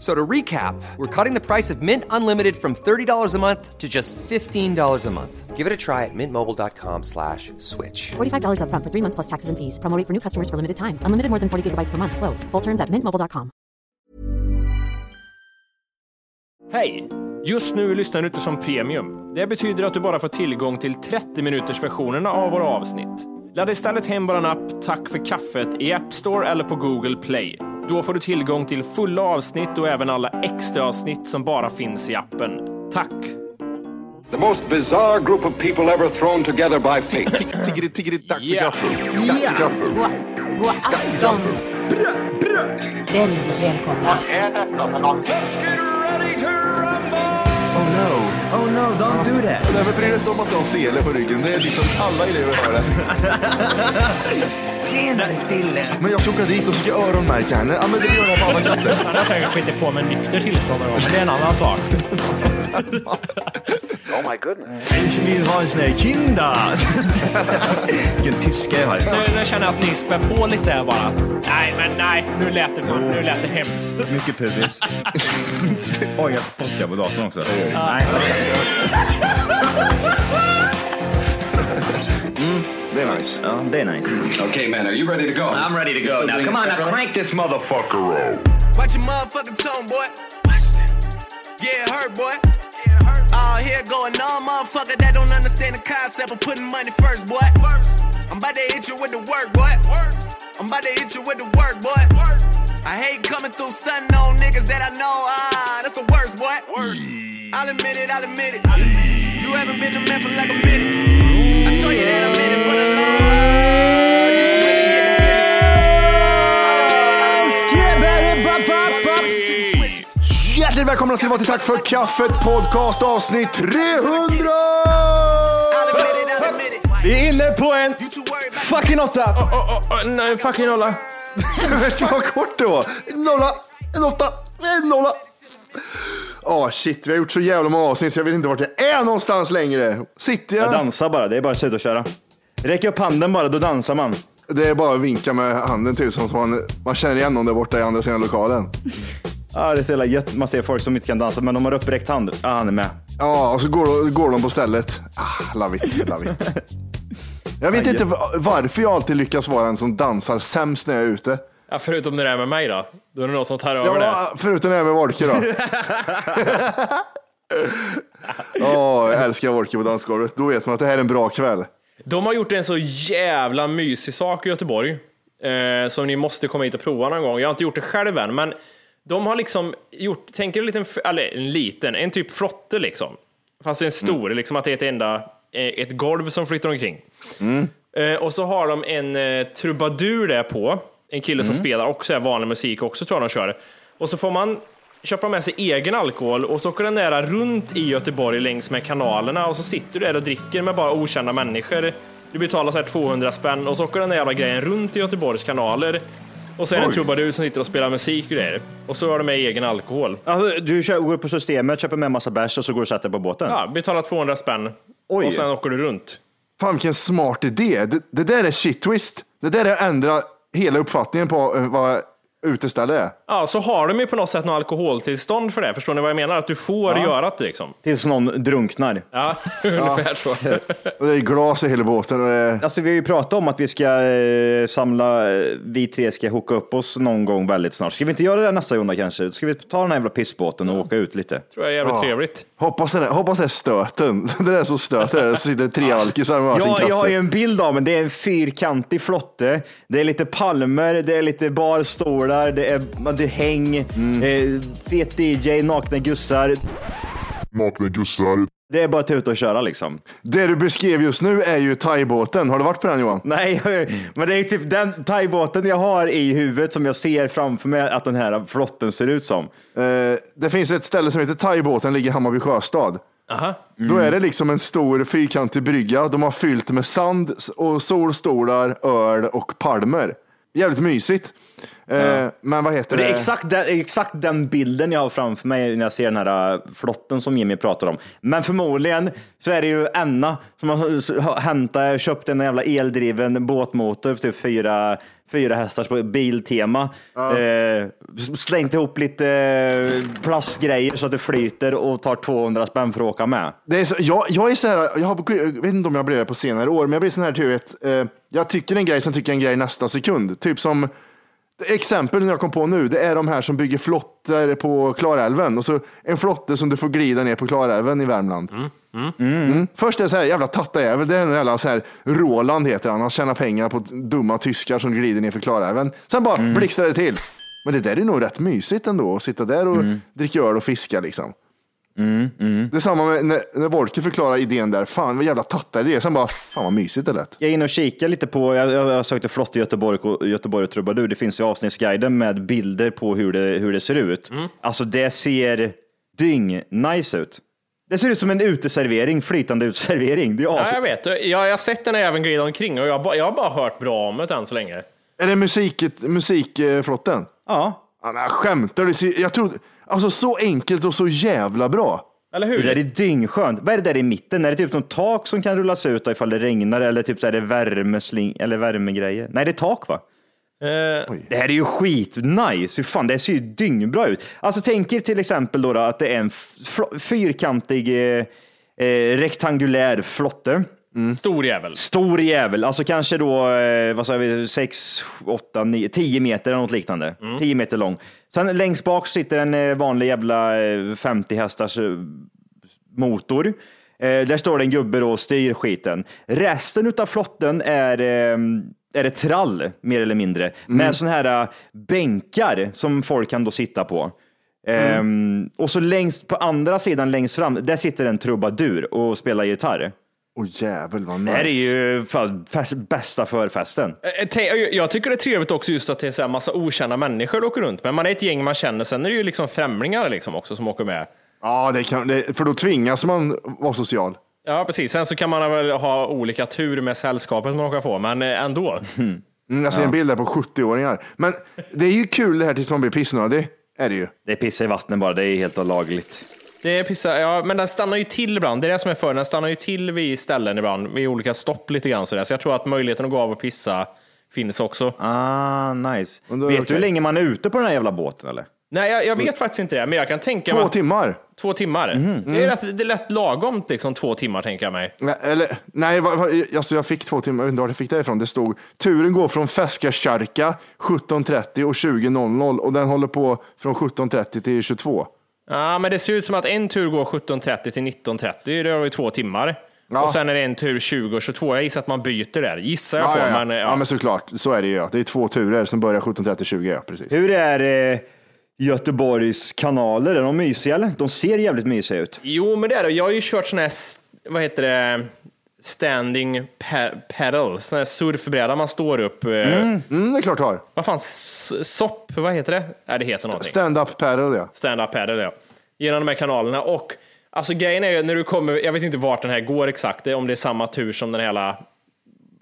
So to recap, we're cutting the price of Mint Unlimited from $30 a month to just $15 a month. Give it a try at mintmobile.com slash switch. $45 upfront for three months plus taxes and fees. Promo for new customers for limited time. Unlimited more than 40 gigabytes per month. Slows. Full terms at mintmobile.com. Hej! Just nu lyssnar du inte som premium. Det betyder att du bara får tillgång till 30 minuters versionerna av våra avsnitt. Ladda istället hem vår app Tack för kaffet i App Store eller på Google Play. Då får du tillgång till fulla avsnitt och även alla extra avsnitt som bara finns i appen. Tack! The most bizarre group of people ever thrown together by fate. Tiggeri, tiggeri, dack för Ja. gaffel. Dack för gaffel. God afton! Väldigt välkomna. Oh no. Oh no, don't do that. Nej, men bry dig inte om att du har sele på ryggen. Det är liksom alla elever har det. Tjenare Dille! Men jag ska åka dit och ska öronmärka henne. Ja, men det gör jag på alla katter. Han har säkert skitit på med nykter tillstånd någon gång, men det är en annan sak. Ich vill ha en sån här kinda. Vilken tyska jag har. Nu, nu känner jag att ni spär på lite här bara. Nej, men nej, nu lät det, för, nu lät det hemskt. Mycket pubis. Oj, jag spottar på datorn också. Nej. Det är nice. Det är nice. okay, man, are you ready to go? I'm ready to go now. Come on, now crank this motherfucker up. Watch your motherfucking tone, boy. Yeah, it hurt, boy. All here going on, motherfucker that don't understand the concept of putting money first, boy. I'm about to hit you with the work, boy. I'm about to hit you with the work, boy. I hate coming through stunting on niggas that I know. Ah, that's the worst, boy. I'll admit it, I'll admit it. You haven't been to men for like a minute. I told you that I'm in it for the Hjärtligt välkomna ska ni vara till Tack för kaffet podcast avsnitt 300! I'll admit it, I'll admit it. Vi är inne på en fucking åtta. Oh, oh, oh, nej, fucking nolla. Vet du vad kort det var? En nolla, en åtta, en nolla. Åh shit, vi har gjort så jävla många avsnitt så jag vet inte vart jag är någonstans längre. Sitter Jag jag? dansar bara, det är bara att sluta köra. Räck upp handen bara, då dansar man. Det är bara att vinka med handen till som man, man känner igen någon där borta i andra sidan lokalen. Ja, det är så jävla gött. Man ser folk som inte kan dansa, men de har uppräckt hand. Ja, han är med. Ja, och så går, går de på stället. Ah, love it, love it. Jag vet inte va- varför jag alltid lyckas vara en som dansar sämst när jag är ute. Ja, förutom när det är med mig då. Då är det någon som tar över det. Ja, förutom det här med Wolke då. Åh, jag älskar Wolke på dansgolvet. Då vet man att det här är en bra kväll. De har gjort en så jävla mysig sak i Göteborg. Eh, som ni måste komma hit och prova någon gång. Jag har inte gjort det själv än, men de har liksom gjort, tänk en liten, eller en liten, en typ flotte liksom. Fast en stor, liksom att det är ett enda, eh, ett golv som flyttar omkring. Eh, och så har de en eh, trubadur där på. En kille som spelar också är vanlig musik också tror jag de kör. Och så får man köpa med sig egen alkohol och så åker den där runt i Göteborg längs med kanalerna och så sitter du där och dricker med bara okända människor. Du betalar så här 200 spänn och så åker den där jävla grejen runt i Göteborgs kanaler. Och så är det en Oj. trubadur som sitter och spelar musik och grejer. Och så har de med egen alkohol. Alltså, du kör, går på systemet, köper med massa bärs och så går du och sätter på båten. Ja, betalar 200 spänn. Oj. Och sen åker du runt. Fan vilken smart idé. Det, det där är shit twist. Det där är att ändra hela uppfattningen på eh, vad uteställe är. Ja, så har de ju på något sätt något alkoholtillstånd för det. Förstår ni vad jag menar? Att du får göra det liksom. Tills någon drunknar. Ja, ungefär så. Och det är glas i hela båten. Det. Alltså, vi har ju pratat om att vi ska eh, samla, eh, vi tre ska hooka upp oss någon gång väldigt snart. Ska vi inte göra det nästa Jonna kanske? Ska vi ta den här jävla pissbåten och åka ut lite? tror jag är jävligt Ja. trevligt. Hoppas, den är, hoppas det är stöten. Det där är så stöter det. Så sitter tre alkisar med Ja, jag har ju en bild av men det är en fyrkantig flotte. Det är lite palmer, det är lite barstolar det är, häng, eh, fet DJ, nakna gussar. Nakna gussar. Det är bara att ta ut och köra liksom. Det du beskrev just nu är ju thaibåten. Har du varit på den Johan? Nej, men det är typ den thaibåten jag har i huvudet som jag ser framför mig att den här flotten ser ut som. Eh, det finns ett ställe som heter thaibåten, ligger i Hammarby sjöstad. Aha. Då är det liksom en stor fyrkantig brygga. De har fyllt med sand och solstolar, öl och palmer. Jävligt mysigt. Eh, Men vad heter Det det? är exakt den, exakt den bilden jag har framför mig när jag ser den här äh, flotten som Jimmy pratar om. Men förmodligen så är det ju Enna som har hämtat, köpt en jävla eldriven båtmotor, typ fyra, fyra hästars på Biltema. Eh, slängt ihop lite eh, plastgrejer så att det flyter och tar 200 spänn för att åka med. Det är så, jag, jag är så här, jag, har, jag vet inte om jag blir det på senare år, men jag blir sån här typ, vet, eh, jag tycker en grej som tycker en grej nästa sekund. Typ som, exempel jag kom på nu, det är de här som bygger flottor på Klarälven. Och så en flotte som du får glida ner på Klarälven i Värmland. Mm. Först är det så här, jävla tattajävel, det är en jävla så här, Roland heter han, han tjänar pengar på dumma tyskar som glider ner för Klarälven. Sen bara blixtrar det till. Men det där är nog rätt mysigt ändå, att sitta där och dricka öl och fiska liksom. Det är samma med när, när Wolke förklarar idén där. Fan vad jävla tattar det är. Sen bara, fan vad mysigt det lät. Jag är inne och kikar lite på, jag, jag, jag sökte flott i Göteborg, och- Göteborg och Trubadur. Det finns i avsnittsguiden med bilder på hur det, hur det ser ut. Alltså det ser dyng nice ut. Det ser ut som en uteservering, flytande uteservering. Det är Ja, jag vet. Jag, jag har sett den även glida omkring och jag, ba- jag har bara hört bra om det än så länge. Är det musik, musikflotten? ja. Ja, men skämtar. Ser- Jag trodde, alltså så enkelt och så jävla bra. Eller Det hur? där är dyngskönt. Vad är det där i mitten? Är det typ något tak som kan rullas ut då ifall det regnar eller typ så är det värmesling eller värmegrejer? Nej, det är tak va? Eh, Det här är ju skitnice. Hur fan, det ser ju dyngbra ut. Alltså tänk er till exempel då, då att det är en fyrkantig eh, eh, rektangulär flotte. Stor jävel. Stor jävel, alltså kanske då, eh, vad sa vi, 6, 8, 9, 10 meter eller något liknande. 10 meter lång. Sen längst bak sitter en eh, vanlig jävla eh, 50 hästars eh, motor. Eh, där står det en gubbe då och styr skiten. Resten av flotten är, eh, är det trall, mer eller mindre, med sådana här eh, bänkar som folk kan då sitta på. Ehm, och så längst på andra sidan längst fram, där sitter en trubadur och spelar gitarr. Åh jävel vad Det nice. här är ju fan fest, bästa förfesten. Eh, te- Jag tycker det är trevligt också just att det är så här massa okända människor du åker runt med. Man är ett gäng man känner, sen är det ju liksom främlingar liksom också som åker med. Ja, det kan, det, för då tvingas man vara social. Ja, precis. Sen så kan man väl ha olika tur med sällskapet man råkar få, men eh, ändå. Mm, jag ser en bild där på 70-åringar. Men det är ju kul det här tills man blir pissnödig. Är det ju. Det är piss i vattnet bara, det är helt lagligt. Det är pissa, ja, men den stannar ju till ibland. Det är det som är för. Den stannar ju till vid ställen ibland, vid olika stopp lite grann sådär. Så jag tror att möjligheten att gå av och pissa finns också. Ah, nice. Vet det du hur länge man är ute på den här jävla båten eller? Nej, jag, jag vet faktiskt inte det, men jag kan tänka mig Två timmar. två timmar. Det, är rätt, det är lätt lagom liksom två timmar tänker jag mig. Nej, Eller, nej, va- va- alltså jag fick två timmar, jag vet inte var jag fick det ifrån. Det stod turen går från Feskakärka 17.30 och 20.00 och den håller på från 17.30 till 22. Ja, men det ser ut som att en tur går 17.30 till 19.30. Det har ju två timmar. Ja. Och sen är det en tur 20 och 22. Jag gissar att man byter där, gissar jag Ja, på. ja, ja. Men, ja. ja. men såklart, så är det ju. Ja. Det är två turer som börjar 17.30 20, ja, precis. Hur är eh, Göteborgs kanaler? Är de mysiga eller? De ser jävligt mysiga ut. Jo, men det är det. Jag har ju kört sån här, vad heter det, standing pa- paddle, sån här surfbräda man står upp. eh, Mm, det är klart du har. Vad fan, s- sopp, vad heter det? Nej, det heter någonting. Stand-up paddle, ja. Stand-up paddle, ja. Genom de här kanalerna. Och alltså grejen är ju när du kommer, jag vet inte vart den här går exakt, om det är samma tur som den hela,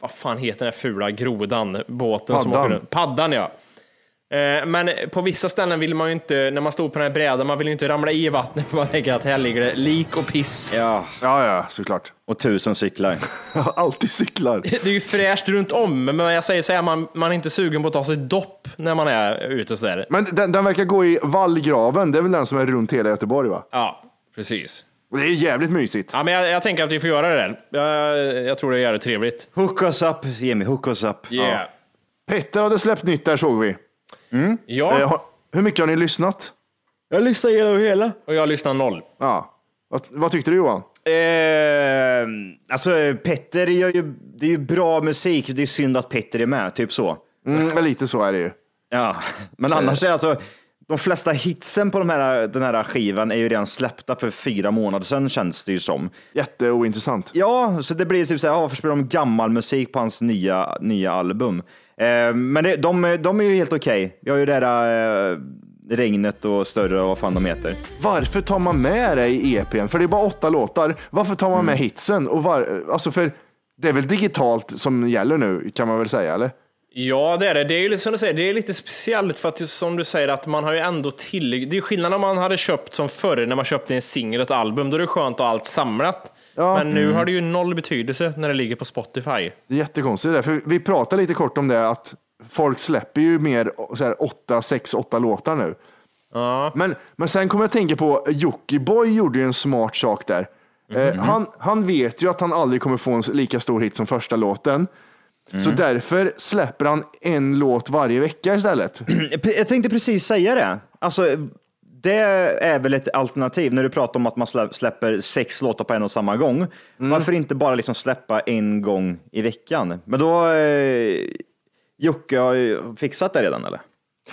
vad fan heter den här fula grodan, båten som Paddan. åker runt. Paddan, ja. Eh, Men på vissa ställen vill man ju inte, när man står på den här brädan, man vill ju inte ramla i vattnet för man tänker att här ligger det lik och piss. Ja. Ja, ja, såklart. Och tusen cyklar. Alltid cyklar. Det är ju fräscht runt om, men jag säger så här, man, man är inte sugen på att ta sig dopp när man är ute sådär. Men den, den verkar gå i vallgraven. Det är väl den som är runt hela Göteborg, va? Ja, precis. Det är jävligt mysigt. Ja, men jag, jag tänker att vi får göra det där. Jag, jag tror det är jävligt trevligt. Hook us up, Jimmy. Hook us up. Yeah. Petter hade släppt nytt där såg vi. Ja, Eh, hur mycket har ni lyssnat? Jag lyssnar igenom hela. och jag lyssnar noll. Ja. Vad, vad tyckte du Johan? Eh, alltså Petter gör ju, det är ju bra musik. Det är synd att Petter är med, typ så. Mm, men lite så är det ju. Ja, men annars är alltså de flesta hitsen på de här, den här skivan är ju redan släppta för fyra månader sedan känns det ju som. Jätteointressant. Ja, så det blir typ så här, ja, varför spelar de gammal musik på hans nya, nya album? Eh, men det, de, de är ju helt okej. Vi har ju det där eh, Regnet och Större och vad fan de heter. Varför tar man med det i EPn? För det är bara åtta låtar. Varför tar man med Mm. hitsen? Och var, alltså för det är väl digitalt som gäller nu kan man väl säga, eller? Ja, det är det. Det är ju lite som du säger, det är lite speciellt för att just som du säger att man har ju ändå till. Det är skillnad om man hade köpt som förr när man köpte en singel, ett album. Då är det skönt att ha allt samlat. Ja. Men nu Mm. har det ju noll betydelse när det ligger på Spotify. Det är jättekonstigt det, för vi pratade lite kort om det att folk släpper ju mer så här, åtta, sex, åtta låtar nu. Men, men sen kommer jag att tänka på Jockiboi gjorde ju en smart sak där. Eh, han, han vet ju att han aldrig kommer få en lika stor hit som första låten. Så därför släpper han en låt varje vecka istället. Jag tänkte precis säga det. Alltså, det är väl ett alternativ när du pratar om att man slä- släpper sex låtar på en och samma gång. Varför inte bara liksom släppa en gång i veckan? Men då, eh, Jocke har fixat det redan eller?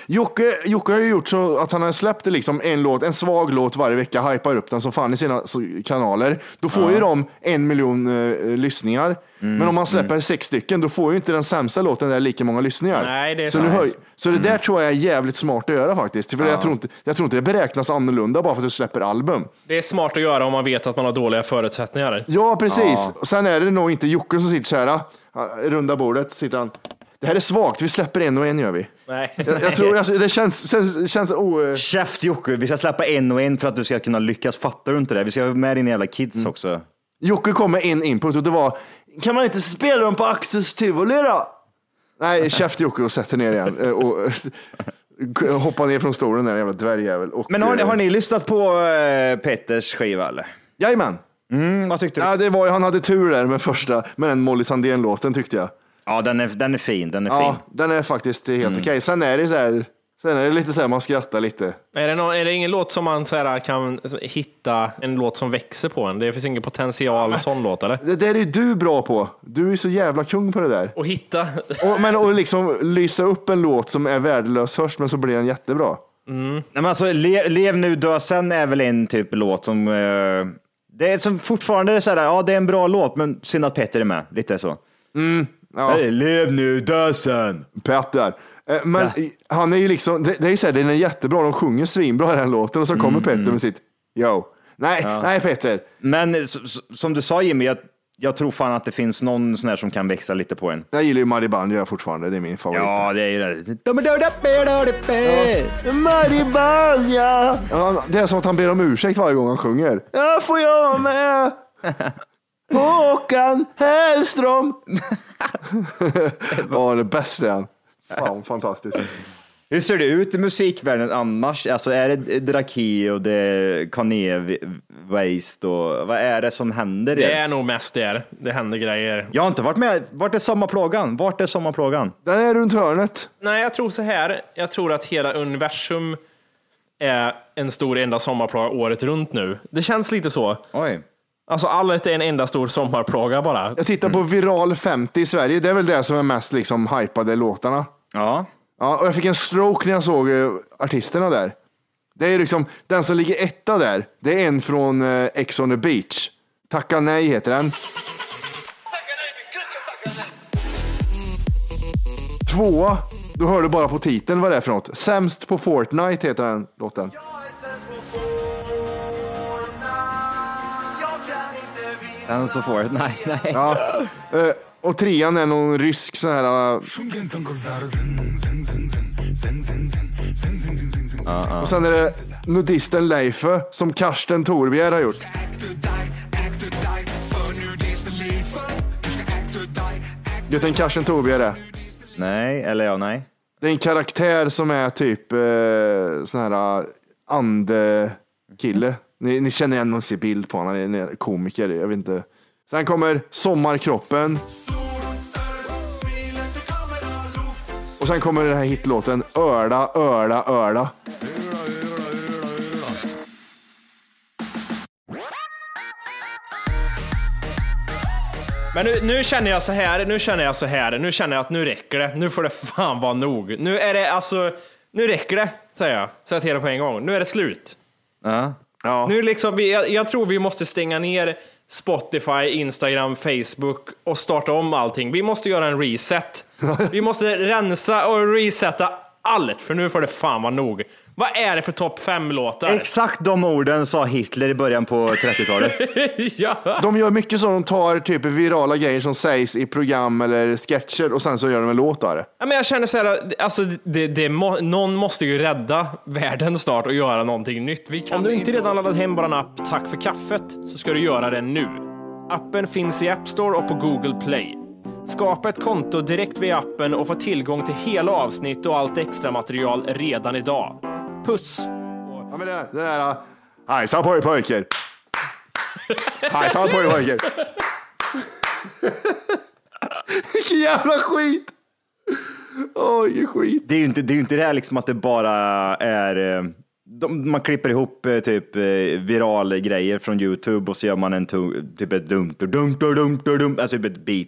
Jocke, Jocke har ju gjort så att han har släppt liksom en låt, en svag låt varje vecka, hypar upp den som fan i sina kanaler. Då får ju de en miljon eh, lyssningar. Mm, Men om man släpper sex stycken, då får ju inte den sämsta låten där lika många lyssningar. Nej, det är så, sant. höj, så det där tror jag är jävligt smart att göra faktiskt. För jag, tror inte, jag tror inte det beräknas annorlunda bara för att du släpper album. Det är smart att göra om man vet att man har dåliga förutsättningar. Ja, precis. Och sen är det nog inte Jocke som sitter så här, ah, runda bordet, sitter han. Det här är svagt, vi släpper en och en gör vi. Nej. Jag, jag tror, alltså, det känns, känns, känns o... Käft Jocke, vi ska släppa en och en för att du ska kunna lyckas. Fattar du inte det? Vi ska ha med dina jävla kids också. Jocke kom med en input och det var, kan man inte spela dem på Axels tivoli då? Nej, käft Jocke och sätter ner igen. eh, Och, hoppa ner från stolen där jävla dvärgjävel. Och, Men har, ni- eh, har ni lyssnat på eh, Petters skiva eller? Jajamän. Mm, vad tyckte du? Ja, det var, han hade tur där med första, med den Molly Sandén-låten tyckte jag. Ja, den är, den är fin. Den är Ja, fin. den är faktiskt helt Mm. okej. Sen är det så här, sen är det lite så här, man skrattar lite. Är det, någon, är det ingen låt som man så här, kan hitta en låt som växer på en? Det finns ingen potential sån låt eller? Det där är ju du bra på. Du är så jävla kung på det där. Och hitta. Och, men att liksom lysa upp en låt som är värdelös först, men så blir den jättebra. Nej, men alltså, Le, Lev nu, dö sen är väl en typ låt som... Eh, det är som fortfarande är så här, ja det är en bra låt, men synd att Petter är med. Lite så. Ja. Hey, lev nu, dö sen. Pet där. Eh, Men han är ju liksom, det, det är ju så här, den är jättebra, de sjunger svinbra den låten och så kommer Petter med sitt yo. Nej, nej Petter. Men som du sa Jimmy, jag, jag tror fan att det finns någon sån här som kan växa lite på en. Jag gillar ju Mariban, gör jag fortfarande, det är min favorit. Ja, det är ju det. Ja. ja! Det är som att han ber om ursäkt varje gång han sjunger. Ja, får jag vara med? Håkan Hellström. Ja, det bästa är han. Fan, fantastiskt. Hur ser det ut i musikvärlden annars? Alltså är det Draki och det är Kanye West och vad är det som händer? Det är nog mest det. Det händer grejer. Jag har inte varit med. Vart är sommarplågan? Vart är sommarplågan? Den är runt hörnet. Nej, jag tror så här. Jag tror att hela universum är en stor enda sommarplåga året runt nu. Det känns lite så. Oj. Alltså allt är en enda stor sommarplåga bara. Jag tittar på Viral 50 i Sverige, det är väl det som är mest liksom hypade låtarna. Ja. Ja, och jag fick en stroke när jag såg eh, artisterna där. Det är liksom, den som ligger etta där, det är en från eh, Ex on the beach. Tacka nej heter den. Tvåa, då hör du bara på titeln vad det är för något. Sämst på Fortnite heter den låten. Den så får Nej, nej. Ja. eh, och trean är någon rysk sån här... eh, Och sen är det nudisten Leifö som Karsten Torbjer har gjort. Vet du vem Karsten Torbjer är? Nej, eller ja, nej. Det är en karaktär som är typ eh, sån här uh, andekille. Ni, ni känner igen någon ser bild på honom, han är en komiker, jag vet inte. Sen kommer Sommarkroppen. Och sen kommer den här hitlåten Öla, öla, öla. Men nu, nu känner jag så här, nu känner jag så här, nu känner jag att nu räcker det. Nu får det fan vara nog. Nu är det alltså, nu räcker det, säger jag. Säger jag till er på en gång. Nu är det slut. Ja. Ja. Nu liksom, vi, jag, jag tror vi måste stänga ner Spotify, Instagram, Facebook och starta om allting. Vi måste göra en reset. Vi måste rensa och resetta allt, för nu får det fan vara nog. Vad är det för topp fem-låtar? Exakt de orden sa Hitler i början på 30-talet. ja. De gör mycket så, de tar typ virala grejer som sägs i program eller sketcher och sen så gör de en låt av det. Ja, men jag känner så här, alltså, det, det må, någon måste ju rädda världen snart och göra någonting nytt. Vi kan Om du inte redan laddat hem vår app Tack för kaffet så ska du göra det nu. Appen finns i App Store och på Google Play. Skapa ett konto direkt via appen och få tillgång till hela avsnitt och allt extra material redan idag. Puss! Ja, men det, det där, hejsan på er pojkar. hejsan på er pojkar. Vilken jävla skit. Oj, skit. Det är ju inte det, är inte det här liksom att det bara är eh, de, man klipper ihop eh, typ eh, viral grejer från Youtube och så gör man en typ ett dumt och dumt och dumt och dumt, alltså typ ett beat.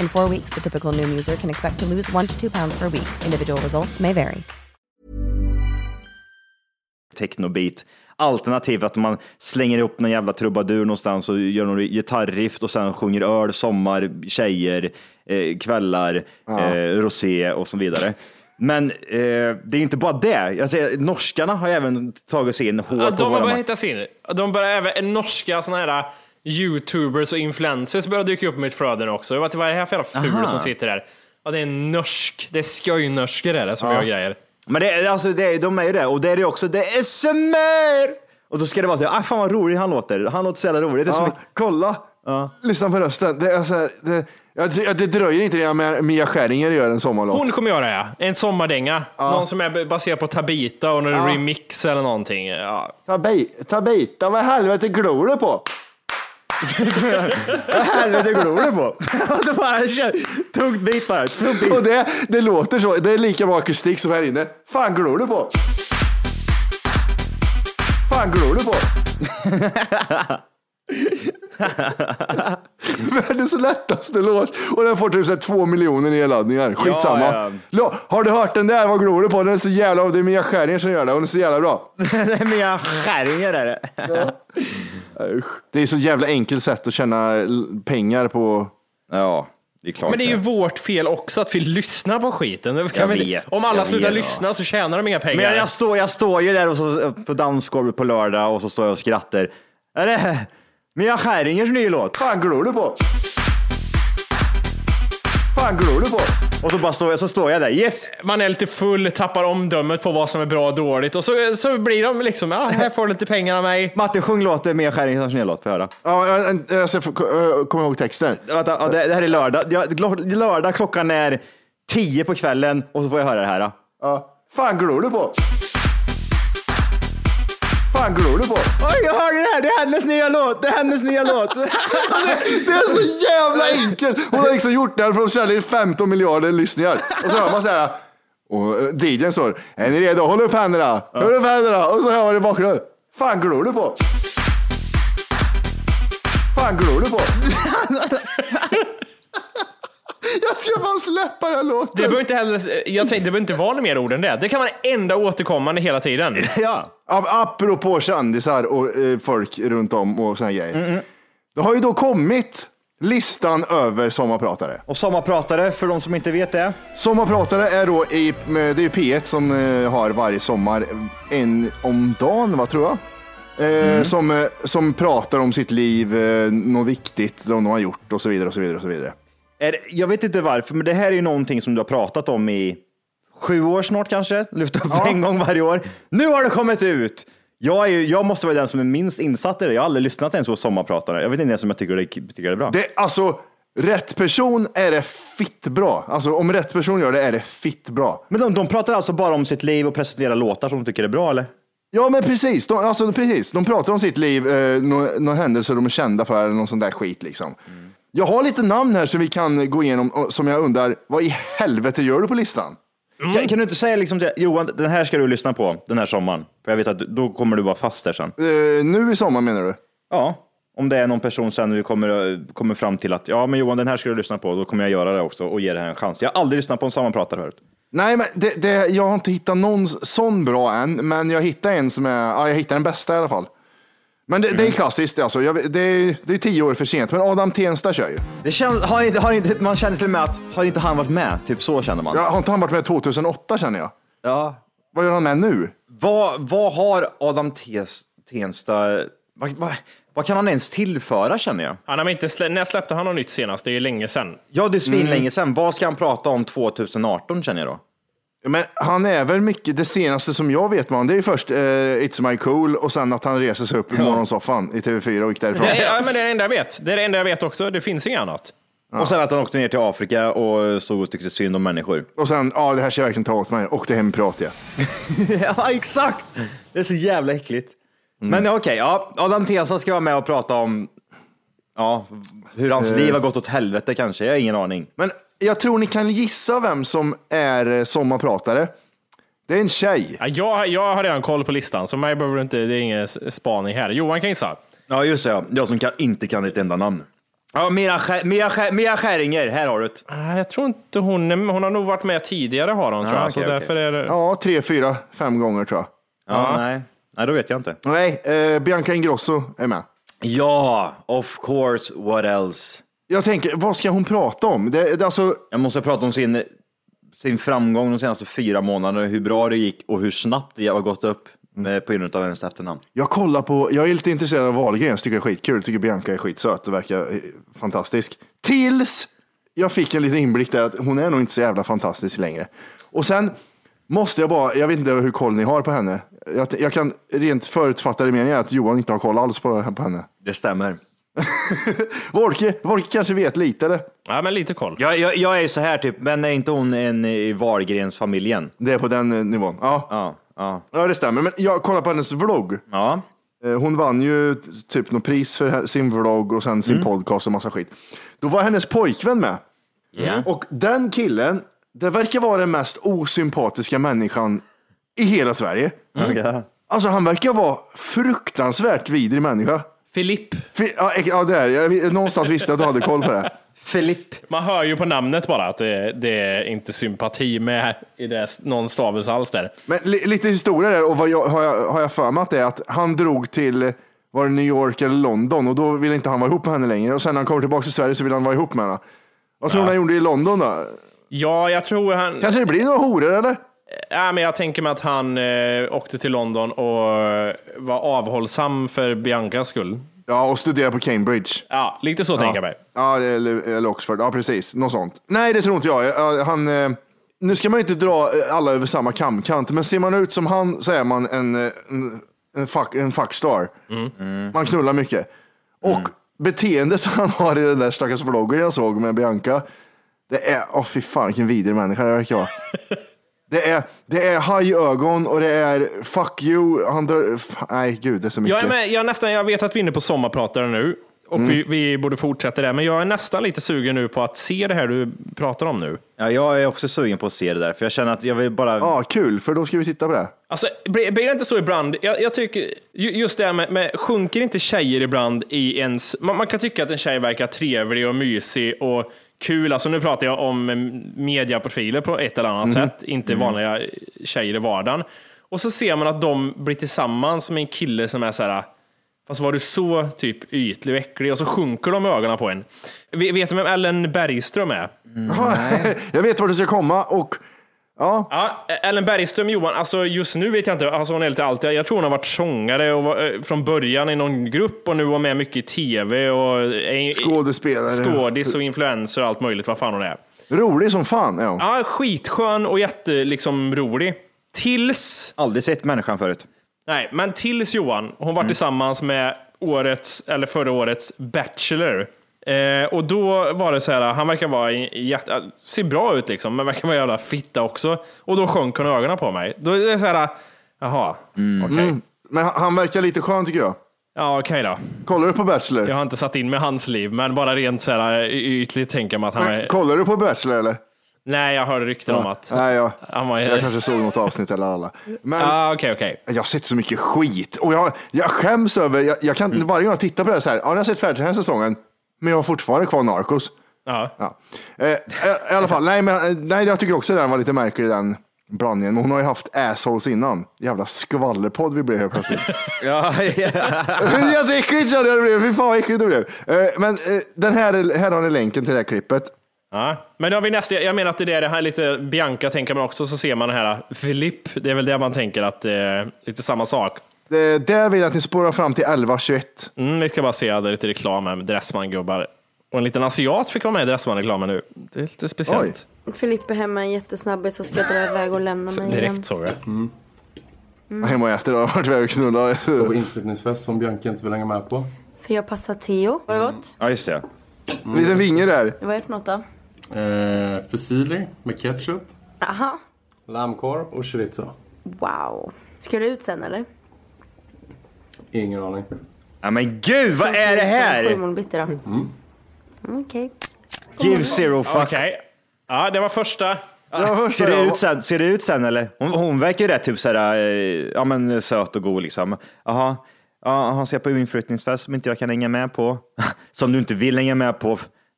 In four weeks, the typical Noom user can expect to lose one to two pounds per week. Individual results may vary. technobeat. Alternativt att man slänger upp någon jävla trubadur någonstans och gör någon gitarriff och sen sjunger öl, sommar, tjejer, eh, kvällar, eh, rosé och så vidare. Men eh, det är inte bara det. Jag säger, norskarna har även tagit sig in hårt Ja, de har börjat hitta sin. De börjar även, norska såna här youtubers och influencers börjar dyka upp i mitt flöde nu också. Jag vet inte vad är det här för jävla ful Aha. som sitter där? Ja, det är en norsk. Det är skojnorskor är det som Ja. gör grejer. Men det, är- alltså, det, är- de är ju det. Och det är det också. Det är SMR! Och då ska det vara så, ah, fan vad rolig han låter. Han låter så jävla rolig. Det är Ja, mycket... kolla. Lyssna på rösten. Det, är så här, det, ja, det, det dröjer inte innan Mia Skäringer gör en sommarlåt. Hon kommer göra ja. En sommardänga. Någon som är baserad på Tabita och någon Ja. remix eller någonting. Ja. Tabi- Tabita, vad i helvete glor du på? Vad helvete glor du på? alltså bara tungt bit bara. Tungt bit. Och det, det låter så. Det är lika bra akustik som här inne. Fan glor du på? Fan glor du på? Världens lättaste låt. Och den får typ så här två miljoner nedladdningar. Skitsamma. ja. Lo- Har du hört den där? Vad glor du på? Den är så jävla... Det är Mia Skäringer som gör det. Hon är så jävla bra. det är mina skäringar är det. Usch. Det är så jävla enkelt sätt att tjäna pengar på. Ja, det är klart. Men det är ju vårt fel också att vi lyssnar på skiten. Vet, Om alla slutar vet. lyssna så tjänar de inga pengar. Men jag, jag, står, jag står ju där och så, på dansgolvet på lördag och så står jag och skrattar. Är det Mia Skäringers nya låt? Fan glor du på? Fan glor du på? Och så bara står jag, så står jag där. Yes! Man är lite full, tappar omdömet på vad som är bra och dåligt och så, så blir de liksom, ja, här får du lite pengar av mig. Matte, sjung låten Mia Skäringers nya låt. Får jag höra? Ja, jag, jag, jag ska få äh, komma ihåg texten. Vänta, ja, det, det här är lördag. Ja, gl- lördag klockan är tio på kvällen och så får jag höra det här. Då. Ja. Fan glor du på? Fan glor du på? Oj, jag hörde det här! Det är hennes nya låt! Det är hennes nya låt! Det är så jävla enkelt! Hon har liksom gjort det här för att sälja 15 miljarder lyssningar. Och så hör man så här. Och eh, DJn står, är ni redo? Håll upp händerna! Håll upp händerna! Och så hör man i bakgrunden. Fan glor du på? Fan glor du på? Släppa den här låten. Det behöver inte heller, jag tänkte, det behöver inte vara något mer ord än det. Det kan vara det enda återkommande hela tiden. ja. Ap- Apropå kändisar och eh, folk runt om och såna grejer. Det har ju då kommit Listan över sommarpratare. Och sommarpratare, för de som inte vet det. Sommarpratare är då i, det är P1 som eh, har varje sommar en om dagen, vad tror jag. Eh, som, eh, som pratar om sitt liv, eh, något viktigt som de har gjort och så vidare och så vidare. Och så vidare. Är, jag vet inte varför, men det här är ju någonting som du har pratat om i sju år snart kanske. Lyft upp en gång varje år. Nu har det kommit ut! Jag, ju, jag måste vara den som är minst insatt i det. Jag har aldrig lyssnat ens på sommarpratare. Jag vet inte ens om jag tycker det, tycker det är bra. Det, alltså, rätt person är det fitt bra. Alltså om rätt person gör det är det fitt bra. Men de, de pratar alltså bara om sitt liv och presenterar låtar som de tycker är bra, eller? Ja, men precis. De, alltså, precis. de pratar om sitt liv, eh, några nå händelser de är kända för, eller någon sån där skit. Liksom. Jag har lite namn här som vi kan gå igenom, och som jag undrar, vad i helvete gör du på listan? Kan, kan du inte säga liksom till, Johan, den här ska du lyssna på den här sommaren? För jag vet att då kommer du vara fast där sen. Eh, nu i sommar menar du? Ja, om det är någon person sen vi kommer, kommer fram till att ja, men Johan, den här ska du lyssna på. Då kommer jag göra det också och ge det här en chans. Jag har aldrig lyssnat på en sommarpratare förut. Nej, men det, det, jag har inte hittat någon sån bra än, men jag hittar en som är, ja, jag hittar den bästa i alla fall. Men det, det är klassiskt, alltså. jag, det, är, det är tio år för sent, men Adam Tensta kör ju. Det känns, har inte, har inte, man känner till och med att har inte han varit med? Typ så känner man. Jag har inte han varit med 2008 känner jag? Ja. Vad gör han med nu? Vad, vad har Adam Tes, Tensta, vad, vad, vad kan han ens tillföra känner jag? Han har inte slä- när släppte han något nytt senast? Det är länge sedan. Ja, det är svinlänge Mm. sedan. Vad ska han prata om 2018 känner jag då? Men han är väl mycket, det senaste som jag vet honom, det är ju först eh, It's My Cool och sen att han reser sig upp i morgonsoffan i TV4 och gick därifrån. Det är, ja, men det är det enda jag vet. Det är det enda jag vet också. Det finns inget annat. Och sen att han åkte ner till Afrika och stod och tyckte synd om människor. Och sen, ja det här ska jag verkligen ta åt mig. Åkte hem och pratade jag. ja, exakt! Det är så jävla äckligt. Men okej, ja, Adam Tensta ska vara med och prata om ja, hur hans Eh. liv har gått åt helvete kanske. Jag har ingen aning. Men jag tror ni kan gissa vem som är eh, sommarpratare. Det är en tjej. Ja, jag, jag har redan koll på listan, så mig behöver du inte, det är ingen spaning här. Johan kan gissa. Ja, just det. Ja. Jag som kan, inte kan ett enda namn. Ja, Mia, Skär- Mia, Skär- Mia Skäringer, här har du det. Ah, Jag tror inte hon är, hon har nog varit med tidigare har hon, tror jag. så okej, därför är det... Ja, tre, fyra, fem gånger tror jag. Ja, nej. nej, då vet jag inte. Nej, eh, Bianca Ingrosso är med. Ja, of course, what else? Jag tänker, vad ska hon prata om? Det, det, alltså, Jag måste prata om sin, sin framgång de senaste fyra månaderna, hur bra det gick och hur snabbt det har gått upp med, på grund av hennes efternamn. jag kollar på, jag är lite intresserad av Wahlgren, jag tycker det är skitkul, tycker Bianca är skitsöt verkar eh, fantastisk. Tills jag fick en liten inblick där att hon är nog inte så jävla fantastisk längre. Och sen måste jag bara, jag vet inte hur koll ni har på henne. Jag, jag kan rent förutfattade meningen att Johan inte har koll alls på, på henne. Det stämmer. Wolke, Wolke kanske vet lite eller? Ja, men lite koll. Jag, jag, jag är så här typ, men är inte hon en i Wahlgrens familjen? Det är på den eh, nivån. Ja, Ja, ja, ja det stämmer. Men jag kollar på hennes vlogg. ja. Eh, Hon vann ju t- typ något pris för sin vlogg och sen sin podcast och massa skit. Då var hennes pojkvän med. Ja. Och den killen, det verkar vara den mest osympatiska människan i hela Sverige. Okej. Alltså han verkar vara fruktansvärt vidrig människa. Filip. Fi- Ja, ex- ja det är jag, Någonstans visste jag att du hade koll på det. Filipp. Man hör ju på namnet bara att det, det är inte sympati med i det, någon stavelse alls där. Men li, lite historia där och vad jag, har, jag, har jag för mig att det är att han drog till var det New York eller London och då ville inte han vara ihop med henne längre. Och sen när han kommer tillbaka till Sverige så vill han vara ihop med henne. Vad tror du han gjorde i London då? Ja, jag tror han... Kanske det blir några horor eller? Ja, men jag tänker mig att han eh, åkte till London och eh, var avhållsam för Biancas skull. Ja, och studera på Cambridge. Ja, lite så tänker jag mig. Ja, eller, eller Oxford. Ja, precis. Något sånt. Nej, det tror inte jag. Ja, Han, eh, nu ska man ju inte dra eh, alla över samma kamkant, men ser man ut som han så är man en, en, en, fuck, en fuckstar. Man knullar mycket. Och beteendet han har i den där stackars vloggen jag såg med Bianca, det är, åh fy fan vilken vidrig människa det verkar vara. Det är, det är hajögon och det är fuck you. Han drar, nej gud det är så mycket. Jag, är med, jag, är nästan, jag vet att vi är inne på sommarpratare nu och Mm. vi, vi borde fortsätta där, men jag är nästan lite sugen nu på att se det här du pratar om nu. Ja, jag är också sugen på att se det där, för jag känner att jag vill bara... Ja, kul, för då ska vi titta på det. Alltså, blir, blir det inte så ibland? Jag, jag tycker, ju- just det här med, med, sjunker inte tjejer ibland i ens... Man, man kan tycka att en tjej verkar trevlig och mysig och kul. Alltså nu pratar jag om mediaprofiler på ett eller annat sätt, inte vanliga tjejer i vardagen. Och så ser man att de blir tillsammans med en kille som är så här Fast var du så typ ytlig och äcklig och så sjunker de ögonen på en. Vet vet du vem Ellen Bergström är? jag vet vart du ska komma och ja, Ja, Ellen Bergström Johan, alltså just nu vet jag inte, alltså hon är lite allt. Jag tror hon har varit sångare och var, eh, från början i någon grupp och nu var med mycket i tv och är, skådespelare. skådis och influencer och allt möjligt, vad fan hon är. Rolig som fan. Ja. Ja, skitskön och jätte, liksom, rolig. Tills, Aldrig sett människan förut. nej, men tills Johan, hon var tillsammans med årets, eller förra årets Bachelor. Eh, och då var det så här, han verkar vara jätte, ser bra ut liksom, men verkar vara jävla fitta också. Och då sjönk hon ögonen på mig. Då är det så här, jaha, okej. Mm. Men han- verkar lite skön tycker jag. Ja, okej då. Kollar du på Bachelor? Jag har inte satt in med hans liv, men bara rent så här ytligt tänker man att han Men, är... kollar du på Bachelor eller? Nej, jag hörde rykten om att Nej, jag, han var... jag kanske såg något avsnitt eller alla. Men Ja, okej, okej. jag har sett så mycket skit och jag, jag skäms över, jag, jag kan, Mm. varje gång jag tittar på det här så här, ja, jag har sett färdigt den här säsongen, men jag har fortfarande kvar Narcos. Ja. Ja. Eh, i, I alla fall, nej, men, eh, nej, jag tycker också den var lite märklig den blandningen. Men hon har ju haft assholes innan. Jävla skvallerpodd vi blev helt plötsligt. Ja, Jätteäckligt kände jag det blev. Fy fan vad äckligt det blev. Eh, men eh, den här, här har ni länken till det här klippet. Ja. Men då har vi nästa, jag menar att det är det här lite Bianca tänker man också, så ser man den här Filip. Det är väl det man tänker att det är lite samma sak. Det, där vill jag att ni spårar fram till 11.21. Mm, vi ska bara se det är lite reklam här med Dressman-gubbar. Och en liten asiat fick vara med i Dressman-reklamen nu. Det är lite speciellt. Filip är hemma en jättesnabbis och ska dra iväg och lämna Så mig igen. direkt såg jag. Mm. Hemma och äter och har varit iväg och knullat. På inflyttningsfest som Bianca inte vill hänga med på. För jag passar Theo. Var det gott? ja just det. En liten vinge där. Vad är det för något då? Eh, fusilli med ketchup, Aha. lammkorv och chorizo. Wow. Ska du ut sen eller? Ingen aning. Ja, men gud, vad är det här? Imorgon bitti då. Mm. Okej. Give zero fuck. Okej. Ja, det var första. Ser det ut sen, ser det ut sen eller? Hon, hon verkar ju rätt typ såhär, eh, ja men söt och god liksom. Jaha, ja, han ska på inflyttningsfest som inte jag kan hänga med på. Som du inte vill hänga med på.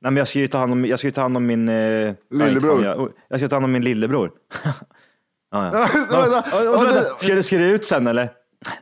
Nej men jag ska ju ta hand om, jag ska ju ta hand om min... Eh, Lillebror. ja, Jag, jag ska ta hand om min lillebror. ja, ja. Vänta, Och, och så, vänta, det- ska, det, ska det ut sen eller?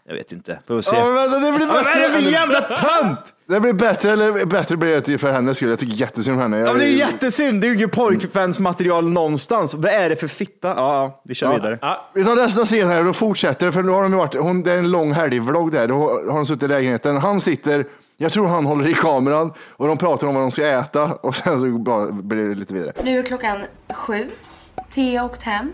Jag vet inte, får se. Ja, men vänta, det blir Ja, men vad är det för bättre. jävla tönt? Det blir bättre, eller bättre blir det för hennes skull. Jag tycker jättesynd om henne. Ja, men det är jättesynd, det är ju inget pojkfansmaterial någonstans. Vad är det för fitta? Ja, ja vi kör vidare. Ja, Vi tar nästa scen här och då fortsätter för nu har de ju varit, hon, det är en lång helgvlogg där, då har de suttit i lägenheten. Han sitter, jag tror han håller i kameran och de pratar om vad de ska äta och sen så bara blir det lite vidare. Nu är klockan sju. Theo har åkt hem.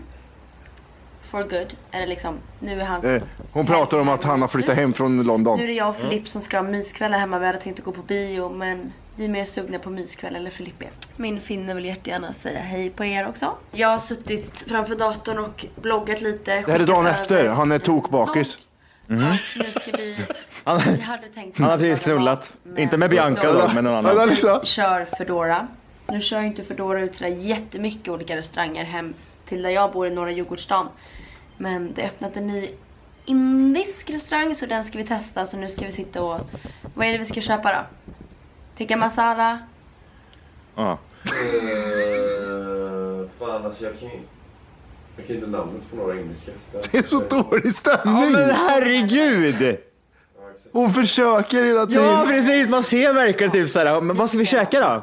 For good. Eller liksom, nu är hans... Eh, hon pratar om att han har flyttat hem från London. Nu är det jag och Filip som ska ha myskväll här hemma. Vi hade tänkt att gå på bio men vi är mer sugna på myskväll eller Filip är. Min finne vill jättegärna säga hej på er också. Jag har suttit framför datorn och bloggat lite. Det här är dagen efter, han är tokbakis. Nu ska vi... Han, Vi hade tänkt han har precis knullat. Inte med Bianca då, men någon annan. kör Foodora. Nu kör inte Foodora ut sådär jättemycket olika restauranger hem till där jag bor i norra Djurgårdsstaden. Men det är öppnat en ny indisk restaurang så den ska vi testa. Så nu ska vi sitta och... Vad är det vi ska köpa då? Tikka masala? Ja. fan alltså jag kan ju jag kan inte namnet på några indiska. Det är så dålig Ja, stämning. men herregud! Hon försöker hela tiden. Ja, precis. Man ser verkligen typ såhär, men vad ska vi käka då?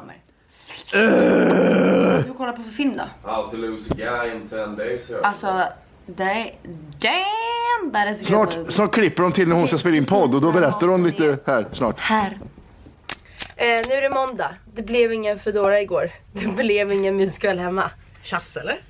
Ska vi kolla på för film då? How to lose a guy in 10 days. Alltså, det... Damn! That is a good Snart, snart klipper de till när hon ska spela in podd och då berättar hon lite här snart. Här. Eh, nu är det måndag. Det blev ingen Foodora igår. Det blev ingen myskväll hemma. Tjafs eller?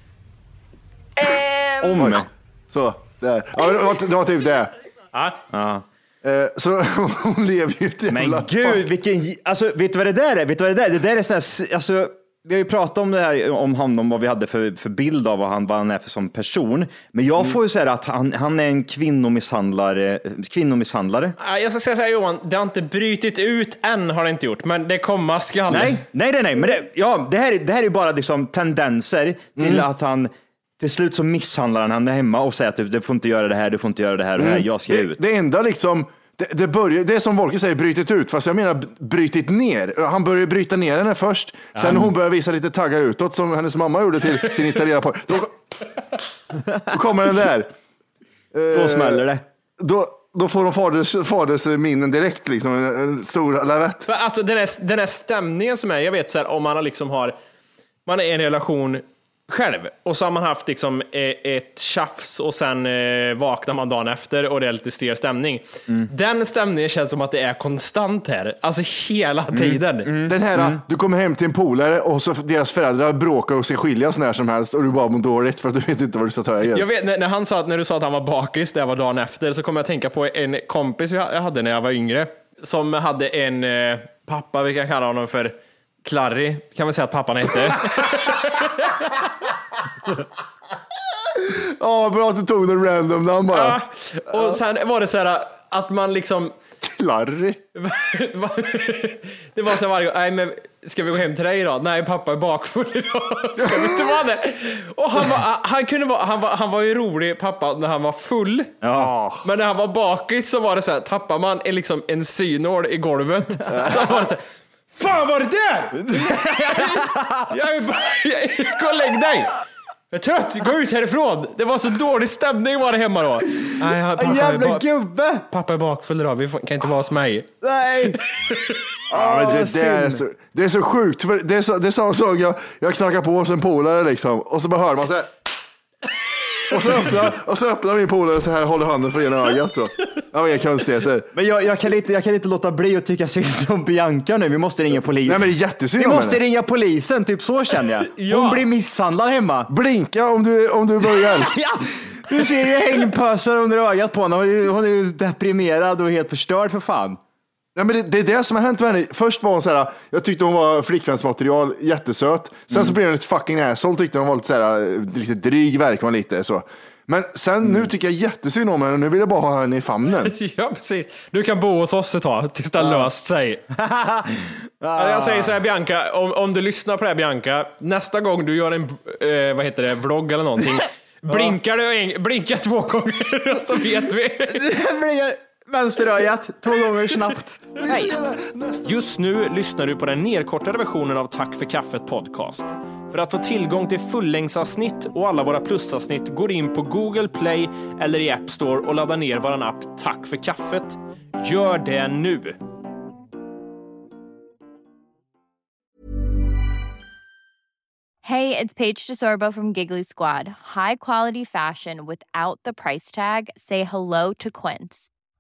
Ehm, Om. Så, där. Ja, det, var, det var typ det. Ja. Ja. Eh, så hon lever ju ett jävla... Men gud, vilken... Alltså, vet du vad det där är? Vet du vad det där är? Det där är sån här, alltså, vi har ju pratat om det här, om honom, vad vi hade för, för bild av vad han, vad han är för som person. Men jag får ju säga att han, han är en kvinnomisshandlare. kvinnomisshandlare. Ja, Jag ska säga så här Johan, det har inte brytit ut än har det inte gjort, men det komma skall. Nej, nej, nej, nej. Men det, ja, det, här, är- det här är bara liksom tendenser till att han till slut så misshandlar han henne hemma och säger att du, du får inte göra det här, du får inte göra det här och det här, jag ska det, ut. det enda liksom, det, det, börjar, det är som Volker säger, brutit ut, fast jag menar b- brutit ner. Han börjar börja ner henne först, sen när hon börjar visa lite taggar utåt som hennes mamma gjorde till sin italienare på. Då, då kommer den där. Då smäller det. Då, då får de faders, fadersminnen direkt, liksom, en, en stor lavett. Alltså den här, den här stämningen som är, jag vet så här, om man har liksom har, man är i en relation själv och så har man haft liksom eh, ett tjafs och sen eh, vaknar man dagen efter och det är lite stel stämning. Den stämningen känns som att det är konstant här, alltså hela tiden. Den här, du kommer hem till en polare och så deras föräldrar bråkar och ska skiljas när som helst och du bara mår dåligt för att du vet inte vad du ska ta vägen. Jag vet, när, han sa att, när du sa att han var bakis, det var dagen efter, så kom jag att tänka på en kompis jag hade när jag var yngre, som hade en eh, pappa, vi kan kalla honom för Klarry, kan vi säga att pappan hette. Ja, bra att du tog den random namn bara. Ja, och sen var det så här att man liksom... Klarry. det var så här varje gång, nej men ska vi gå hem till dig idag? Nej pappa är bakfull idag, ska vi inte vara det? Och han var, han kunde vara, han var, han var ju rolig pappa när han var full. Ja. Men när han var bakis så var det så här, tappar man en, liksom en synål i golvet så var det så här, Fan var det där? jag är bara, jag, gå och lägg dig! Jag är trött, gå ut härifrån! Det var så dålig stämning var det hemma då. Nej, pappa, Jävla gubbe! pappa är bakfull idag, vi får, kan inte vara hos mig. Nej! Ja, men det, vad det, är så, det är så sjukt, för det är, så, det är samma sak, jag, jag knackar på hos en polare liksom, och så bara hör man så här. Och så öppnar, och så öppnar min polare så här, håller handen för ena ögat så. Ja, inga konstigheter. Men jag, jag, kan inte, jag kan inte låta bli att tycka synd om Bianca nu. Vi måste ringa polisen. Nej men det är jättesynd Vi om måste henne. ringa polisen, typ så känner jag. Hon Ja. blir misshandlad hemma. Blinka om du, om du börjar. Ja, du ser ju hängpösar under ögat på henne. Hon är ju- Hon är ju deprimerad och helt förstörd för fan. Ja, men det, det är det som har hänt med henne. Först var hon så här, jag tyckte hon var flickvänsmaterial, jättesöt. Sen så blev hon ett fucking asshole, tyckte hon var lite, så här, lite dryg, verkar hon lite så. Men sen nu tycker jag jättesynd om henne, nu vill jag bara ha henne i famnen. Ja, precis. Du kan bo hos oss ett tag tills det har löst sig. Ja, Jag säger så här Bianca, om, om du lyssnar på det här Bianca, nästa gång du gör en eh, vad heter det, vlogg eller någonting, blinkar du en, blinka två gånger så vet vi. Vänsterögat, två gånger snabbt. Just nu lyssnar du på den nedkortade versionen av Tack för kaffet podcast. För att få tillgång till fullängdsavsnitt och alla våra plusavsnitt går in på Google Play eller i App Store och laddar ner vår app Tack för kaffet. Gör det nu! Hey, it's Paige DeSorbo from Giggly Squad. High quality fashion without the price tag. Say hello to Quince.